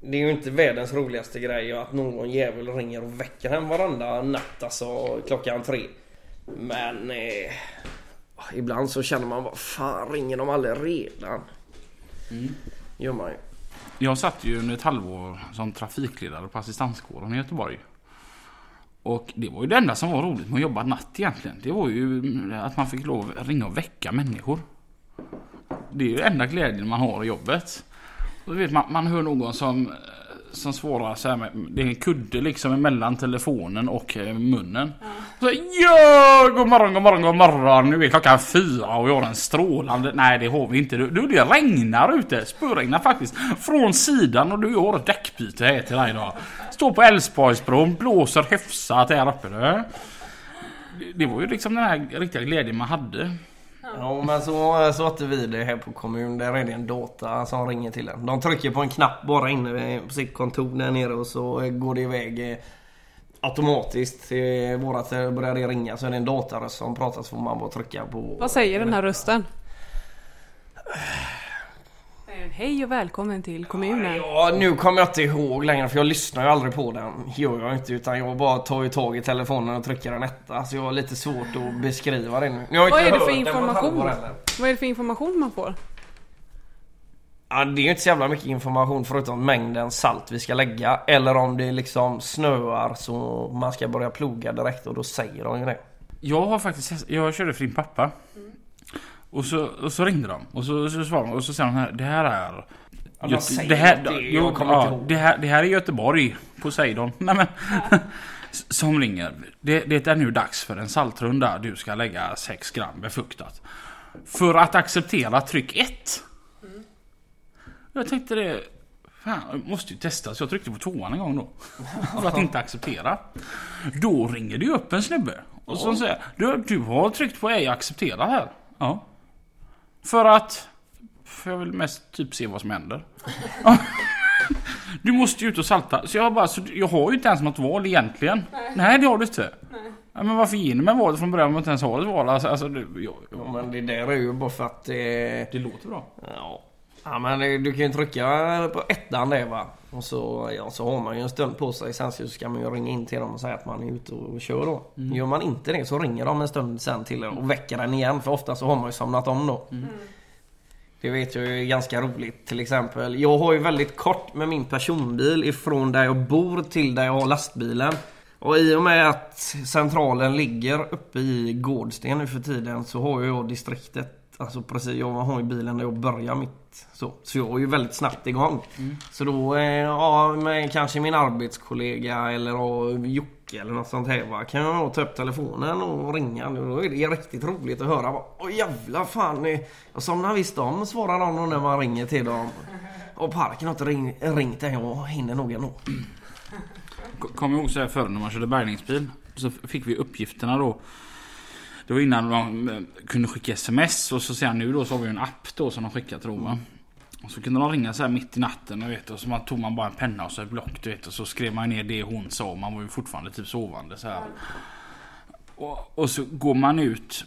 Det är ju inte världens roligaste grej att någon jävel ringer och väcker en varenda natt alltså klockan tre. Men eh, ibland så känner man vad fan ringer de aldrig redan? Gör man ju. Jag satt ju under ett halvår som trafikledare på assistanskåren i Göteborg. Och det var ju det enda som var roligt med att jobba natt egentligen. Det var ju att man fick lov att ringa och väcka människor. Det är ju enda glädjen man har i jobbet. Och du vet, man, man hör någon som, som svarar så här med, det är en kudde liksom emellan telefonen och eh, munnen. Så, ja, god morgon, god morgon, god morgon. Nu är klockan fyra och vi har en strålande... Nej, det har vi inte. Du, du det regnar ute. Spöregnar faktiskt. Från sidan och du har ett däckbyte här till dig då. Står på Älvsborgsbron, blåser hyfsat här uppe. Du. Det, var ju liksom den här riktiga glädjen man hade. Ja men så satte vi det här på kommun. Där är det en data som ringer till en. De trycker på en knapp bara inne på sitt kontor där nere och så går det iväg eh, automatiskt. till Vårat eh, börjar det ringa så är det en dataröst som pratar så får man bara trycka på. Vad säger den här rösten? Hej och välkommen till kommunen. Ja, nu kommer jag inte ihåg längre för jag lyssnar ju aldrig på den. Gör jag inte utan jag bara tar ju tag i telefonen och trycker en etta. Så jag har lite svårt att beskriva det nu. Vad inte är det för information? Vad är det för information man får? Ja, det är ju inte så jävla mycket information förutom mängden salt vi ska lägga. Eller om det liksom snöar så man ska börja ploga direkt och då säger de ju det. Jag har faktiskt Jag körde för din pappa. Och så, och så ringde de. Och så, så svarade de. Och så sa de här. Det här är... Ja, de Göte- säger det, här, det, jag jo, kommer ja, inte ihåg. det, här, det här är Göteborg. Poseidon. (laughs) Nej, men, som ringer. Det, det är nu dags för en saltrunda. Du ska lägga 6 gram befuktat. För att acceptera tryck 1. Jag tänkte det... Fan, måste ju testa. Så jag tryckte på tvåan en gång då. (laughs) För att inte acceptera. Då ringer det upp en snubbe. Och så säger du, du har tryckt på ej acceptera här. Ja. För att... För jag vill mest typ se vad som händer. Du måste ju ut och salta. Så jag bara, så jag har ju inte ens något val egentligen. Nej, det har du inte. Ja, men varför ger ni mig valet från början om jag inte ens har ett val? Alltså, alltså det, jag, Ja, men det där är ju bara för att eh, det låter bra. Ja. Ja men du kan ju trycka på ettan det va. Och så, ja, så har man ju en stund på sig. Sen så ska man ju ringa in till dem och säga att man är ute och kör då. Gör man inte det så ringer de en stund sen till er och väcker den igen. För ofta så har man ju somnat om då. Det vet jag ju är ganska roligt till exempel. Jag har ju väldigt kort med min personbil ifrån där jag bor till där jag har lastbilen. Och i och med att centralen ligger uppe i Gårdsten nu för tiden så har ju jag distriktet Alltså precis, jag har ju bilen där jag börjar mitt så. Så jag är ju väldigt snabbt igång. Så då, eh, ja med kanske min arbetskollega eller ja, Jocke eller något sånt här va. Kan jag då ta upp telefonen och ringa. Då är det riktigt roligt att höra. va, Åh jävlar fan. eh, Jag somnar visst om svarar de när man ringer till dem. Och parken har inte ring, ringt än. Jag hinner nog ändå. Kommer ihåg så här förr när man körde bärgningsbil. Så fick vi uppgifterna då. Det var innan de eh, kunde skicka sms och så sen nu då så har vi ju en app då som de skickar till jag. va. Och så kunde de ringa så här mitt i natten och, vet, och så man tog man bara en penna och så ett block du vet och så skrev man ner det hon sa. Man var ju fortfarande typ sovande så här. Och, och så går man ut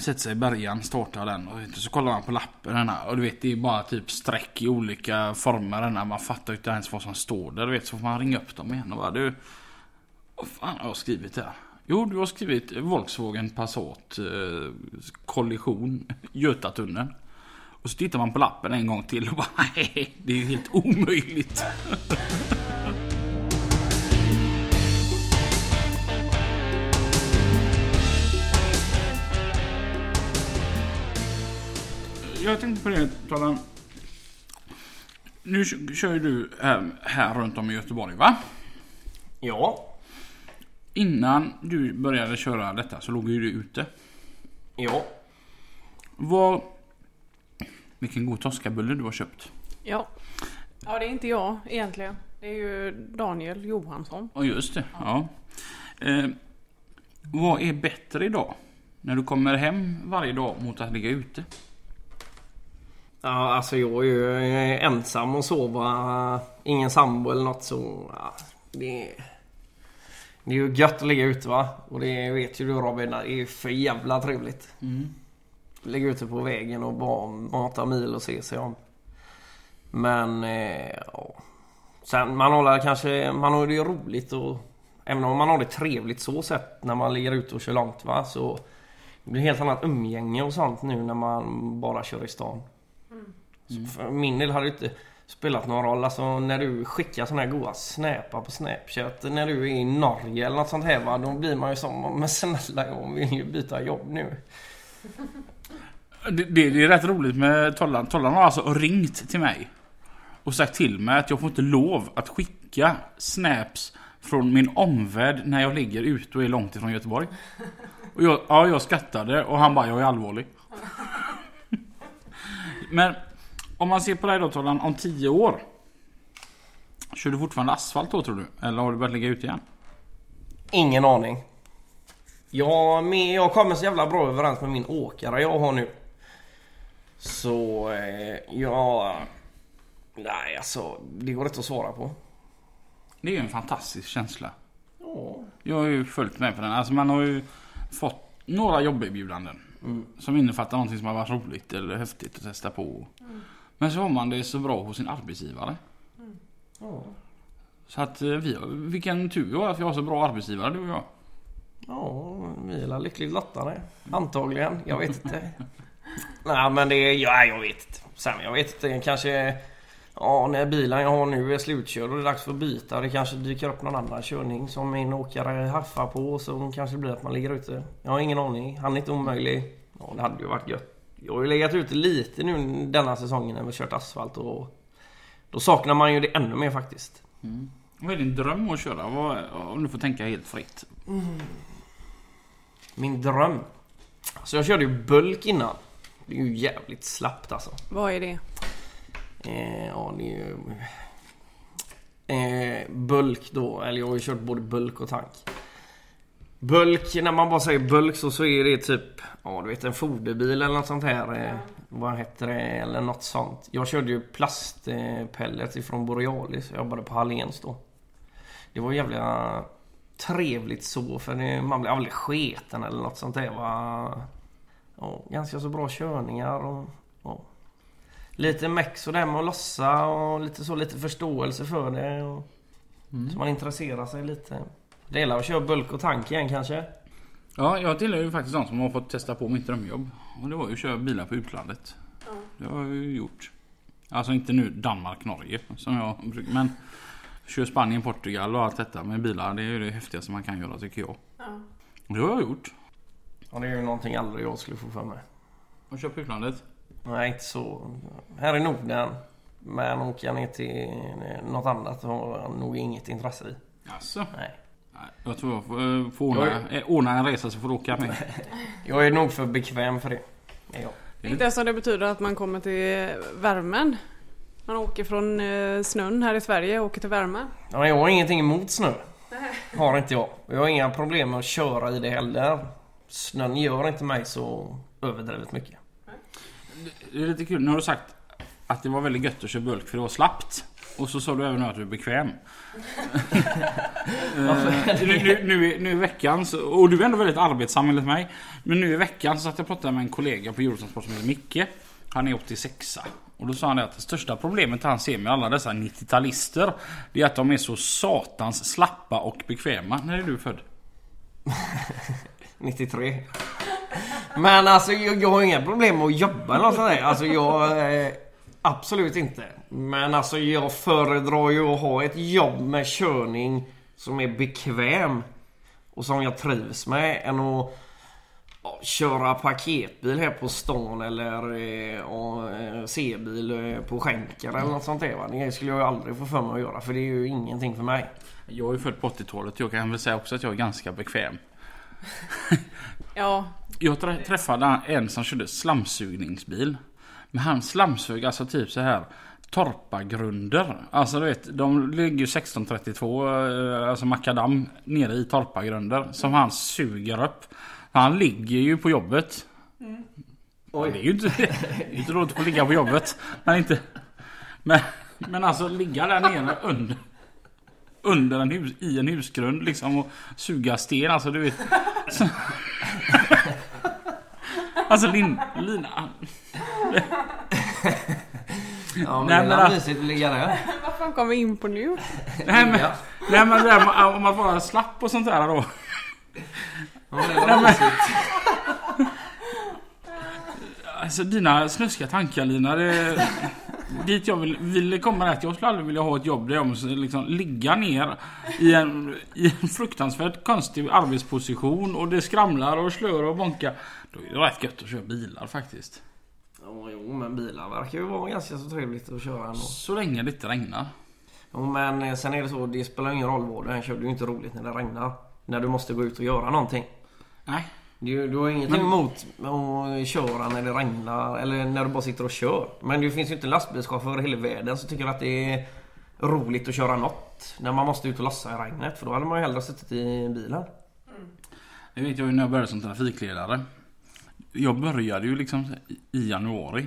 Sätter sig i bärgaren, startar den och vet så kollar man på lappen den här, och du vet det är bara typ streck i olika former den här. Man fattar ju inte ens vad som står där du vet så får man ringa upp dem igen och bara du Vad fan har jag skrivit där? Jo du har skrivit Volkswagen Passat eh, kollision Götatunneln. Och så tittar man på lappen en gång till och bara (laughs) nej det är ju helt omöjligt. Jag tänkte på det Tala. Nu kö- kör ju du här, här runt om i Göteborg va? Ja. Innan du började köra detta så låg ju du ute. Ja. Vad... Vilken god toskabulle du har köpt. Ja. Ja, det är inte jag egentligen. Det är ju Daniel Johansson. Ja just det. Ja. Eh, vad är bättre idag? När du kommer hem varje dag mot att ligga ute? Ja, alltså jag är ju ensam och sova. Ingen sambo eller något så... Ja, det, är, det är ju gött att ligga ute va. Och det vet ju du Robin. Det är ju för jävla trevligt. Ligga ute på vägen och bara mata mil och se sig om. Men... Eh, ja. Sen man håller kanske... Man har det ju roligt och... Även om man har det trevligt så sett när man ligger ute och kör långt va så... Det blir helt annat umgänge och sånt nu när man bara kör i stan. Så för min del hade det inte spelat någon roll. Alltså när du skickar såna här goa snäpar på Snapchat. När du är i Norge eller något sånt här va. Då blir man ju som, (laughs) men snälla jag vill ju byta jobb nu. Det, det, det är rätt roligt med Tollan. Tollan har alltså ringt till mig. Och sagt till mig att jag får inte lov att skicka snaps från min omvärld när jag ligger ute och är långt ifrån Göteborg. Och jag, ja, jag skrattade och han bara, jag är allvarlig. (laughs) Men om man ser på dig då Tollan, om 10 år. Kör du fortfarande asfalt då tror du? Eller har du börjat ligga ute igen? Ingen aning. Jag, med, jag kommer så jävla bra överens med min åkare jag har nu. Så eh, jag... Nej alltså, det går inte att svara på. Det är ju en fantastisk känsla. Ja. Jag har ju följt med på den. Alltså man har ju fått några jobberbjudanden. Mm. Som innefattar någonting som har varit roligt eller häftigt att testa på. Men så har man det så bra hos sin arbetsgivare. Ja. Så att eh, vi har, vilken tur vi har att vi har så bra arbetsgivare du och jag. Ja, vi är lyckligt lottade. Antagligen. Jag vet inte. (laughs) Nej men det är... Ja, jag vet inte. Sen jag vet inte. Kanske... Ja, när bilen jag har nu är slutkörd och det är dags för att byta. Det kanske dyker upp någon annan körning som min åkare haffar på. Så kanske det blir att man ligger ute. Jag har ingen aning. Han är inte omöjlig. Ja, det hade ju varit gött. Jag har ju legat ute lite nu denna säsongen när vi kört asfalt och... Då saknar man ju det ännu mer faktiskt. Vad är din dröm att köra? Vad, om du får tänka helt fritt. Min dröm. Så jag körde ju bulk innan. Det är ju jävligt slappt alltså. Vad är det? Eh, ja, det är ju... Eh, bulk då, eller jag har ju kört både bulk och tank. Bulk, när man bara säger bulk så, så är det typ, ja du vet en foderbil eller något sånt här. Eh, vad heter det? Eller något sånt. Jag körde ju plastpellets ifrån Borealis. Jag jobbade på Halléns då. Det var jävla trevligt så för det, man blir aldrig sketen eller något sånt där va. Ja, ganska så bra körningar och ja. Lite meck och det med att lossa och lite så lite förståelse för det. Och, Så man intresserar sig lite. Det gäller att köra bulk och tank igen kanske. Ja, jag tillhör ju faktiskt de som har fått testa på mitt drömjobb. Och det var ju att köra bilar på utlandet. Det har jag ju gjort. Alltså inte nu Danmark, Norge som jag brukar. Men kör Spanien, Portugal och allt detta med bilar. Det är ju det häftigaste man kan göra tycker jag. Och det har jag gjort. Och det är ju någonting aldrig jag skulle få för mig. Och kört på utlandet. Nej, inte så. Här i Norden. Men åka ner till något annat har jag nog inget intresse i. Alltså. Nej. Jag tror jag får, eh, får ordna, eh, ordna en resa så får du åka med. (laughs) Jag är nog för bekväm för det. Är jag. Inte ens om det betyder att man kommer till värmen. Man åker från eh, snön här i Sverige och åker till värmen. Ja, jag har ingenting emot snö. Har inte jag. Jag har inga problem med att köra i det heller. Snön gör inte mig så överdrivet mycket. Det är lite kul. Nu har du sagt att det var väldigt gött att köra bulk för det var slappt. Och så sa du även att du är bekväm. (laughs) Eh, nu, nu, nu, nu i veckan, så, och du är ändå väldigt arbetsam enligt mig. Men nu i veckan så satt jag och pratade med en kollega på Eurotransport som heter Micke. Han är 86 Och då sa han att det största problemet han ser med alla dessa 90-talister Det är att de är så satans slappa och bekväma. När är du född? (laughs) 93. Men alltså jag, jag har inga problem med att jobba eller något sånt där. Alltså jag... Eh, absolut inte. Men alltså jag föredrar ju att ha ett jobb med körning som är bekväm. Och som jag trivs med än att ja, köra paketbil här på stan eller eh, eh, C-bil eh, på skänker eller något sånt där. Va? Det skulle jag ju aldrig få för mig att göra för det är ju ingenting för mig. Jag är född på 80-talet. Jag kan väl säga också att jag är ganska bekväm. Ja, Jag trä- träffade en som körde slamsugningsbil. Men han slamsög alltså typ så här torpagrunder. Alltså du vet, de ligger ju 1632, eh, alltså makadam, nere i torpagrunder. Som han suger upp. Han ligger ju på jobbet. Oj. Det är ju inte, det är inte roligt att få ligga på jobbet. Men inte... Men, men alltså ligga där nere under... Under en hus, i en husgrund liksom och suga sten alltså du vet. Så, alltså Lin, Lina. Ja, men Nej, det är mysigt att ligga där. vad fan kom vi in på nu? Nej men, Ja. nej, men det med, om man bara slapp och sånt där då. Ja, det var mysigt. Alltså dina snuskiga tankar Lina. Det, dit jag vill, ville komma är att jag skulle aldrig vilja ha ett jobb där jag måste liksom ligga ner i en, i en fruktansvärt konstig arbetsposition och det skramlar och slår och bonkar. Då är det rätt gött att köra bilar faktiskt. Ja, jo, men bilar verkar ju vara ganska så trevligt att köra ändå. Så länge det inte regnar. Jo, men eh, sen är det så, det spelar ingen roll vad det är. kör. Det är ju inte roligt när det regnar. När du måste gå ut och göra någonting. Nej. Du, du har ingenting emot att köra när det regnar eller när du bara sitter och kör. Men det finns ju inte en lastbilschaufför i hela världen som tycker att det är roligt att köra något. När man måste ut och lossa i regnet. För då hade man ju hellre suttit i bilen. Det vet jag ju när jag började som trafikledare. Jag började ju liksom i- januari.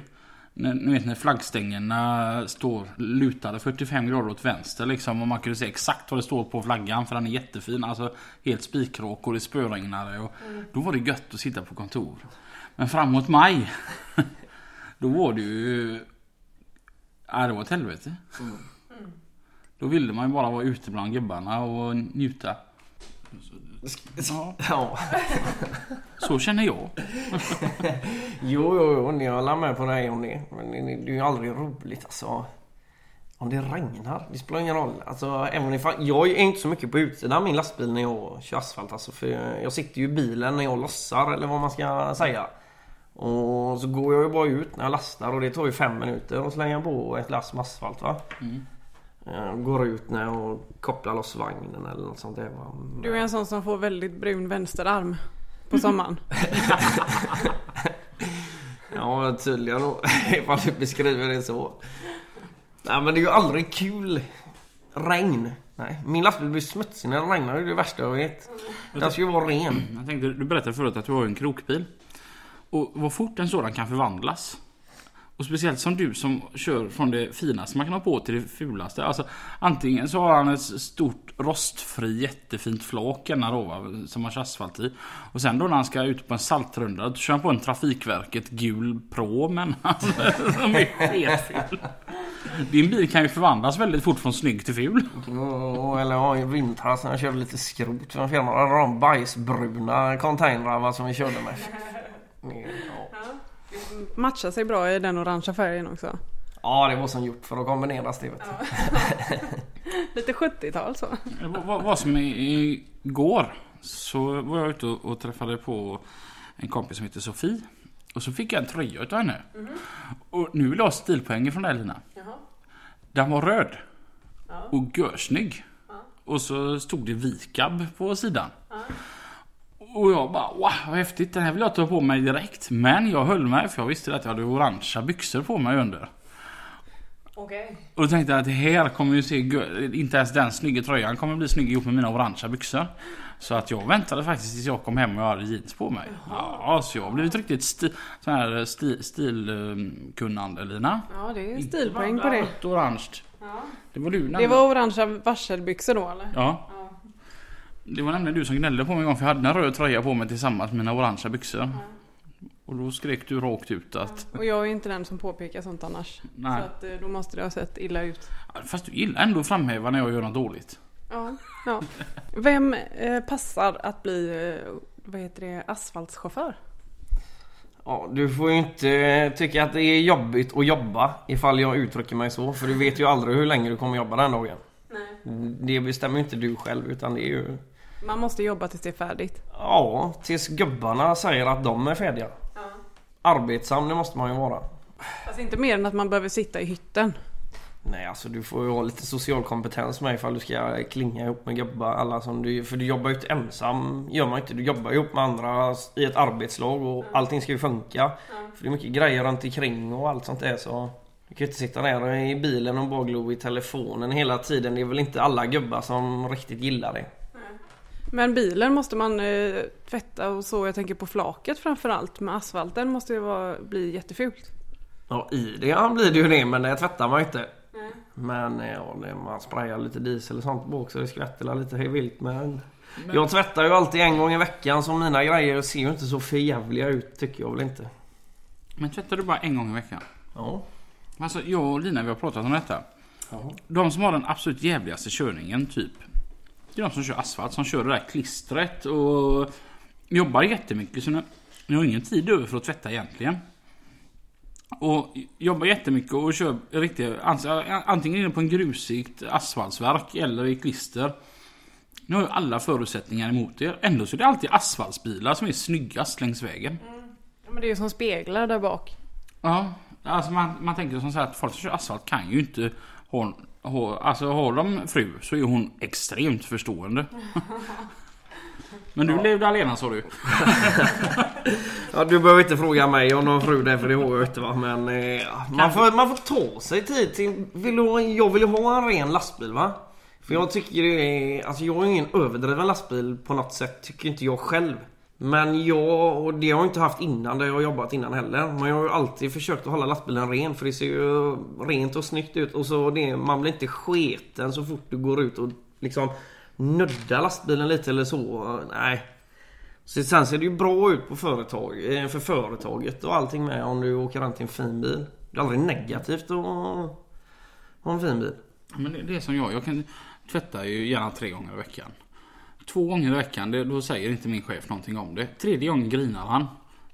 När, ni vet när flaggstängerna står lutade 45 grader åt vänster liksom och man kunde se exakt vad det står på flaggan för den är jättefin. Alltså helt spikrak och det spöregnade och då var det gött att sitta på kontor. Men framåt maj (laughs) då var det ju Ja, det var ett helvete. Då ville man ju bara vara ute bland gubbarna och njuta. Ja, Ja. (laughs) så känner jag. (laughs) Jo, jo, jo, ni håller med på dig om det. Men det, är ju aldrig roligt alltså. Om det regnar, det spelar ingen roll. Alltså, även ifall, jag är inte så mycket på utsidan av min lastbil när jag kör asfalt. Alltså, för jag sitter ju i bilen när jag lossar eller vad man ska säga. Och så går jag ju bara ut när jag lastar och det tar ju fem minuter och slänger på ett lass med asfalt va. Jag går ut när jag kopplar loss vagnen eller något sånt där. Du är en sån som får väldigt brun vänsterarm på sommaren. (laughs) Ja, tydligen då. (laughs) Ifall du beskriver det så. Nej, men det är ju aldrig kul. Regn. Nej, min lastbil blir smutsig när det regnar. Det är det värsta jag vet. Den ska ju vara ren. Jag tänkte, du berättade förut att du har en krokbil. Och vad fort en sådan kan förvandlas. Och speciellt som du som kör från det finaste man kan ha på till det fulaste. Alltså antingen så har han ett stort rostfri jättefint flak ena då va, som han kör asfalt i. Och sen då när han ska ut på en saltrunda då kör han på en Trafikverket gul Pro men (laughs) som är sketful. Din bil kan ju förvandlas väldigt fort från snygg till ful. Och, eller ja, i vintras när jag körde lite skrot från firman. De bajsbruna containrar som vi körde med. (laughs) Ja. Matchar sig bra i den orangea färgen också. ja, det var som gjort för att kombineras det du. (laughs) Lite 70-tal så. Vad, vad, som i- igår så var jag ute och, och träffade på en kompis som heter Sofie. Och så fick jag en tröja utav henne. Och nu vill jag ha stilpoäng från dig Lina. Den var röd. Och görsnygg. Och så stod det Vikab på sidan. Och jag bara wow vad häftigt den här vill jag ta på mig direkt. Men jag höll mig för jag visste att jag hade orangea byxor på mig under. Okej. Och då tänkte jag att det här kommer ju se Inte ens den snygga tröjan kommer bli snygg ihop med mina orangea byxor. Så att jag väntade faktiskt tills jag kom hem och jag hade jeans på mig. Ja, så jag har blivit riktigt sti, sån här sti, stilkunnande Lina. Ja, det är stilpoäng på det. Rött orange. Det var du Det var orangea varselbyxor då eller? Ja. Det var nämligen du som gnällde på mig en gång för jag hade en röd tröja på mig tillsammans med mina orangea byxor. Och då skrek du rakt ut att... Och jag är inte den som påpekar sånt annars. Nej. Så att eh, då måste det ha sett illa ut. Fast du gillar ändå att framhäva när jag gör något dåligt. Ja. ja. Vem eh, passar att bli, eh, vad heter det, asfaltschaufför? Ja, du får ju inte tycka att det är jobbigt att jobba ifall jag uttrycker mig så. För du vet ju aldrig hur länge du kommer jobba den dagen. Nej. Det bestämmer ju inte du själv utan det är ju... Man måste jobba tills det är färdigt. Ja, tills gubbarna säger att de är färdiga. Arbetsam det måste man ju vara. Fast inte mer än att man behöver sitta i hytten. Nej alltså du får ju ha lite social kompetens med ifall du ska klinga ihop med gubbar. Alla som du, för du jobbar ju inte ensam. Gör man inte. Du jobbar ihop med andra i ett arbetslag och allting ska ju funka. För det är mycket grejer runt omkring och allt sånt där så. Du kan ju inte sitta där i bilen och bara glo i telefonen hela tiden. Det är väl inte alla gubbar som riktigt gillar det. Men bilen måste man eh, tvätta och så. Jag tänker på flaket framförallt. Men asfalten måste ju vara, bli jättefult. Ja i det ja, blir det ju det men det tvättar man ju inte. Men ja, det- man sprayar lite diesel och sånt på så det skvätter lite hej vilt men... Jag tvättar ju alltid en gång i veckan så mina grejer ser ju inte så förjävliga ut tycker jag väl inte. Men tvättar du bara en gång i veckan? Ja. Alltså jag och Lina vi har pratat om detta. De som har den absolut jävligaste körningen typ. Det är de som kör asfalt, som kör det där klistret och jobbar jättemycket. Så nu, nu har ingen tid över för att tvätta egentligen. Och jobbar jättemycket och kör riktigt, antingen inne på en grusigt asfaltsverk eller i klister. Nu har ju alla förutsättningar emot er. Ändå så är det alltid asfaltsbilar som är snyggast längs vägen. Ja, Men det är ju som speglar där bak. Ja, alltså man, man tänker som så här att folk som kör asfalt kan ju inte ha alltså har de fru så är hon extremt förstående. Men du levde alena sa du? (laughs) Ja, du behöver inte fråga mig om någon fru där för det har jag inte va. Men eh, man, får, man får ta sig tid till... Vill du, ha- jag vill ju ha en ren lastbil va. För jag tycker det är... Alltså jag har ingen överdriven lastbil på något sätt. Tycker inte jag själv. Men jag, och det har jag inte haft innan där jag har jobbat innan heller. Men jag har ju alltid försökt att hålla lastbilen ren för det ser ju rent och snyggt ut. Och så det, man blir inte sketen så fort du går ut och liksom nuddar lastbilen lite eller så. Nej. Så sen ser det ju bra ut på företag, eh, för företaget och allting med om du åker runt i en fin bil. Det är aldrig negativt att ha en fin bil. Men det, det är som jag. Jag kan tvätta ju gärna tre gånger i veckan. Två gånger i veckan, det, då säger inte min chef någonting om det. Tredje gången grinar han.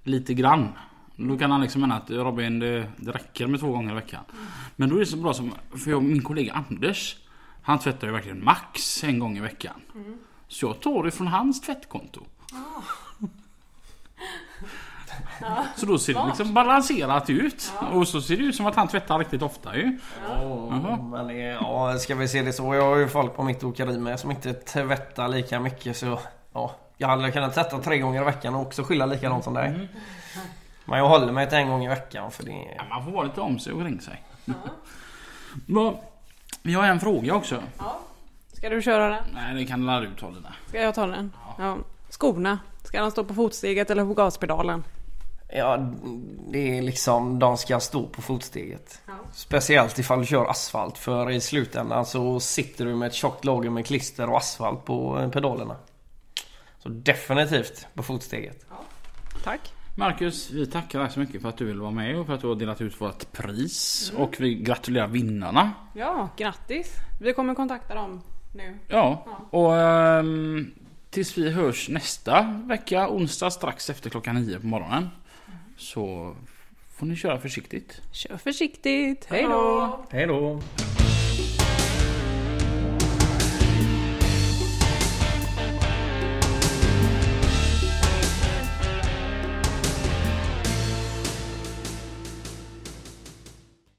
Lite grann. Då kan han liksom mena att Robin det, det räcker med två gånger i veckan. Men då är det så bra som, för jag, min kollega Anders. Han tvättar ju verkligen max en gång i veckan. Så jag tar det från hans tvättkonto. Så då ser det liksom balanserat ut. Och så ser det ut som att han tvättar riktigt ofta ju. Åh, Men ja, ska vi se det så. Jag har ju folk på mitt åkeri med som inte tvättar lika mycket så... Ja, jag hade kunnat tvätta tre gånger i veckan och också skylla likadant som dig. Men jag håller mig till en gång i veckan för det... Ja, man får vara lite om sig och kring sig. (laughs) Vad- Vi har en fråga också. Ska du köra den? Nej, det kan lära du ta Lina. Ska jag ta den? Ja. Skorna. Ska de stå på fotsteget eller på gaspedalen? Ja, det är liksom de ska stå på fotsteget. Ja. Speciellt ifall du kör asfalt för i slutändan så sitter du med ett tjockt lager med klister och asfalt på eh, pedalerna. Så definitivt på fotsteget. Tack. Marcus, vi tackar dig så mycket för att du vill vara med och för att du har delat ut vårt pris. Och vi gratulerar vinnarna. Ja, grattis. Vi kommer kontakta dem nu. Ja, och ehm, tills vi hörs nästa vecka, onsdag strax efter klockan nio på morgonen. Så får ni köra försiktigt. Kör försiktigt. Hej då! Hej då!